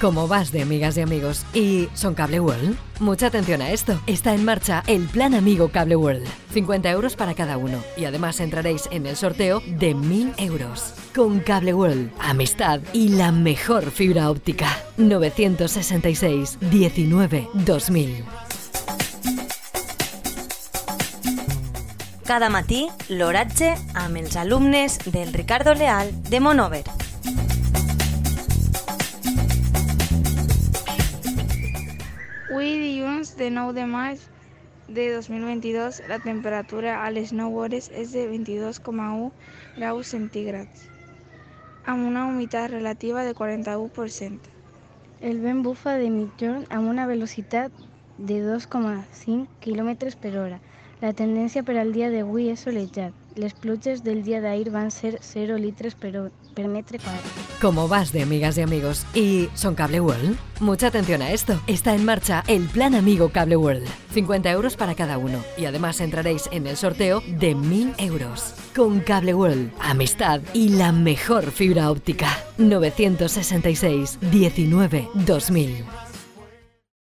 ¿Cómo vas de amigas y amigos? ¿Y son Cable World? Mucha atención a esto. Está en marcha el Plan Amigo Cable World. 50 euros para cada uno. Y además entraréis en el sorteo de 1000 euros. Con Cable World, amistad y la mejor fibra óptica. 966 19 2000. Cada matí, l'oratge amb els alumnes del Ricardo Leal de Monover. Dilluns de 9 de maig de 2022 la temperatura a les 9 hores és de 22,1 graus centígrads amb una humitat relativa de 41%. El vent bufa de mitjorn amb una velocitat de 2,5 km per hora. La tendència per al dia d'avui és solejat. Les pluges del dia d'ahir van ser 0 litres per, per quadrat. ¿Cómo vas de amigas y amigos? ¿Y son Cable World? Mucha atención a esto. Está en marcha el Plan Amigo Cable World. 50 euros para cada uno. Y además entraréis en el sorteo de 1000 euros. Con Cable World, amistad y la mejor fibra óptica. 966 19 2000.